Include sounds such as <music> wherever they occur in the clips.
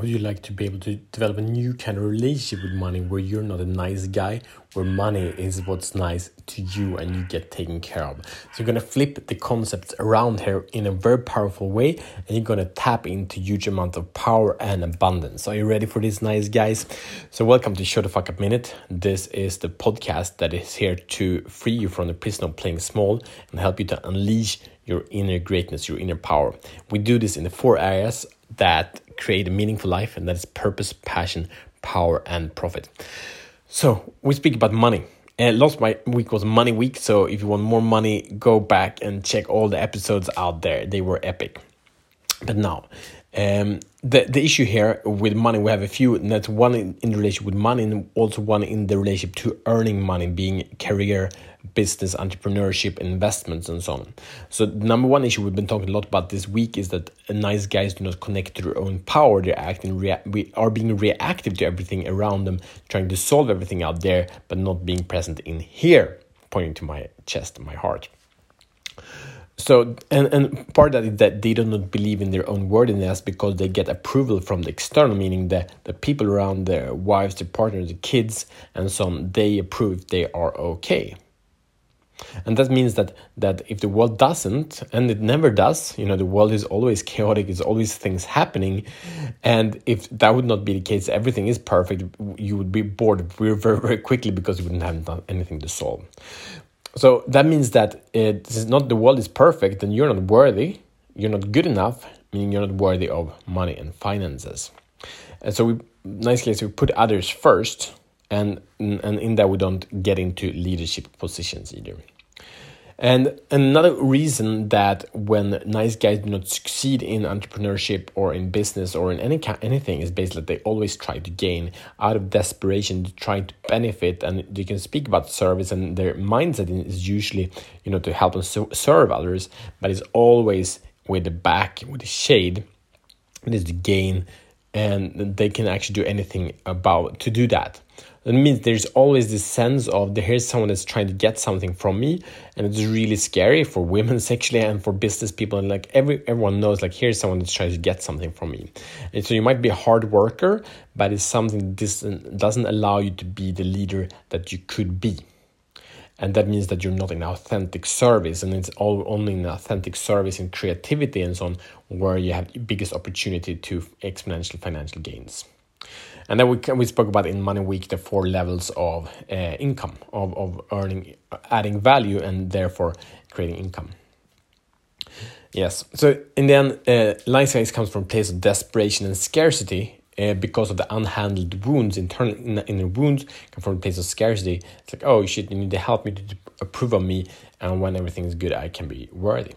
how do you like to be able to develop a new kind of relationship with money where you're not a nice guy, where money is what's nice to you and you get taken care of. So you're gonna flip the concepts around here in a very powerful way and you're gonna tap into huge amount of power and abundance. Are you ready for this, nice guys? So welcome to Show the Fuck Up Minute. This is the podcast that is here to free you from the prison of playing small and help you to unleash your inner greatness, your inner power. We do this in the four areas that create a meaningful life, and that is purpose, passion, power, and profit. So we speak about money. And last week was Money Week, so if you want more money, go back and check all the episodes out there. They were epic. But now, um, the the issue here with money, we have a few. And that's one in, in relation with money, and also one in the relationship to earning money, being career business, entrepreneurship, investments, and so on. So, the number one issue we've been talking a lot about this week is that nice guys do not connect to their own power. They're acting, rea- we are being reactive to everything around them, trying to solve everything out there, but not being present in here, pointing to my chest, my heart. So, and, and part of that is that they do not believe in their own worthiness because they get approval from the external, meaning that the people around their wives, their partners, the kids, and so on, they approve they are okay and that means that that if the world doesn't and it never does you know the world is always chaotic there's always things happening. And if that would not be the case everything is perfect you would be bored very very, very quickly because you wouldn't have done anything to solve. So that means that uh, it is not the world is perfect and you're not worthy. You're not good enough meaning you're not worthy of money and finances. And so we nice case we put others first and and in that we don't get into leadership positions either and another reason that when nice guys do not succeed in entrepreneurship or in business or in any anything is basically that they always try to gain out of desperation, trying to benefit, and you can speak about service and their mindset is usually you know to help and so- serve others, but it's always with the back with the shade. It is to gain, and they can actually do anything about to do that. That means there's always this sense of here's someone that's trying to get something from me, and it's really scary for women <laughs> sexually and for business people. And like every everyone knows, like here's someone that's trying to get something from me. And so you might be a hard worker, but it's something that doesn't allow you to be the leader that you could be and that means that you're not in authentic service and it's all only in authentic service and creativity and so on where you have the biggest opportunity to exponential financial gains and then we we spoke about in Money Week the four levels of uh, income of of earning, adding value, and therefore creating income. Yes. So in the end, uh, life phase comes from place of desperation and scarcity. Uh, because of the unhandled wounds, internal inner wounds come from a place of scarcity. It's like, oh shit, you need to help me to, to approve of me, and when everything is good, I can be worthy.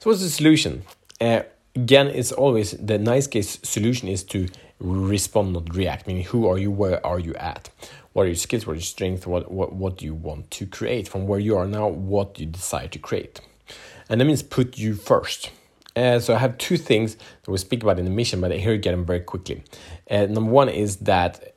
So what's the solution? Uh, again, it's always the nice case solution is to respond, not react. Meaning, who are you? Where are you at? What are your skills? What are your strengths? What, what, what do you want to create? From where you are now, what you decide to create? And that means put you first. Uh, so I have two things that we speak about in the mission, but here you get them very quickly. Uh, number one is that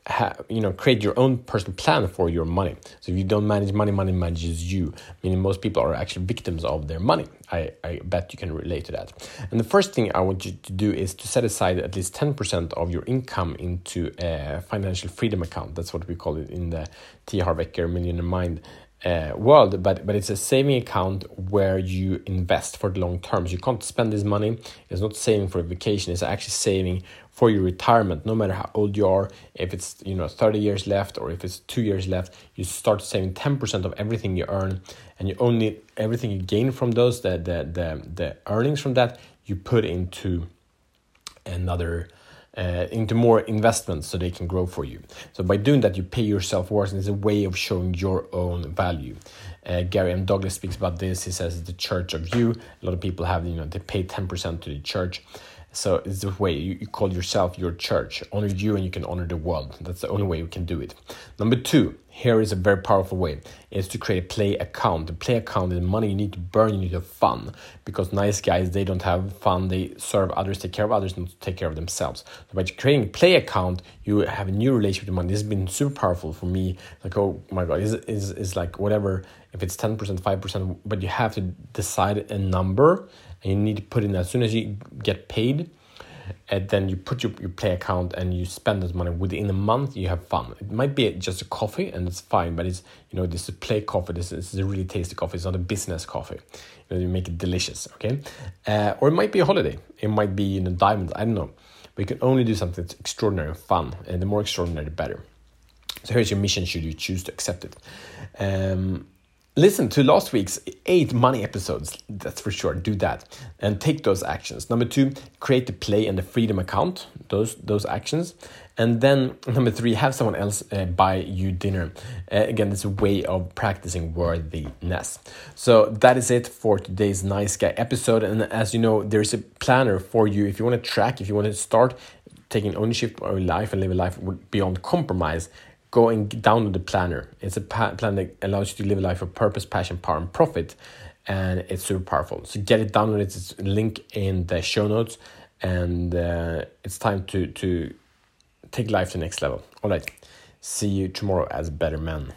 you know create your own personal plan for your money. So if you don't manage money, money manages you. Meaning most people are actually victims of their money. I, I bet you can relate to that. And the first thing I want you to do is to set aside at least ten percent of your income into a financial freedom account. That's what we call it in the T. Harv Eker Millionaire Mind uh, world, but but it's a saving account where you invest for the long term. So you can't spend this money. It's not saving for a vacation. It's actually saving for your retirement. No matter how old you are, if it's you know thirty years left or if it's two years left, you start saving ten percent of everything you earn, and you only everything you gain from those the the the, the earnings from that you put into another uh, into more investments so they can grow for you. So by doing that, you pay yourself worth, and it's a way of showing your own value. Uh, Gary M. Douglas speaks about this. He says the church of you. A lot of people have, you know, they pay ten percent to the church. So it's the way you, you call yourself your church. Honor you, and you can honor the world. That's the only way you can do it. Number two, here is a very powerful way is to create a play account. The play account is money you need to burn you need to have fun because nice guys they don't have fun. They serve others take care of others and take care of themselves. So by creating a play account you have a new relationship with money. This has been super powerful for me. Like oh my god is is is like whatever if it's 10% 5% but you have to decide a number and you need to put in as soon as you get paid and then you put your, your play account and you spend that money. Within a month you have fun. It might be just a coffee and it's fine but it's you know this is a play coffee. This is, this is a really tasty coffee. It's not a business coffee. You know you make it delicious okay? Uh, or it might be a holiday. It might be in a diamond i don't know. You can only do something that's extraordinary and fun. And the more extraordinary the better. So here's your mission should you choose to accept it. Um, listen to last week's eight money episodes that's for sure do that. And take those actions. Number two create the play and the freedom account those those actions. And then number three have someone else uh, buy you dinner. Uh, again it's a way of practicing worthiness. So that is it for today's nice guy episode. And as you know there's a planner for you. If you want to track if you want to start taking ownership of your life and live a life beyond compromise go down download the planner. It's a plan that allows you to live a life of purpose, passion, power, and profit. And it's super powerful. So get it downloaded. It's a link in the show notes. And uh, it's time to, to take life to the next level. All right. See you tomorrow as better men.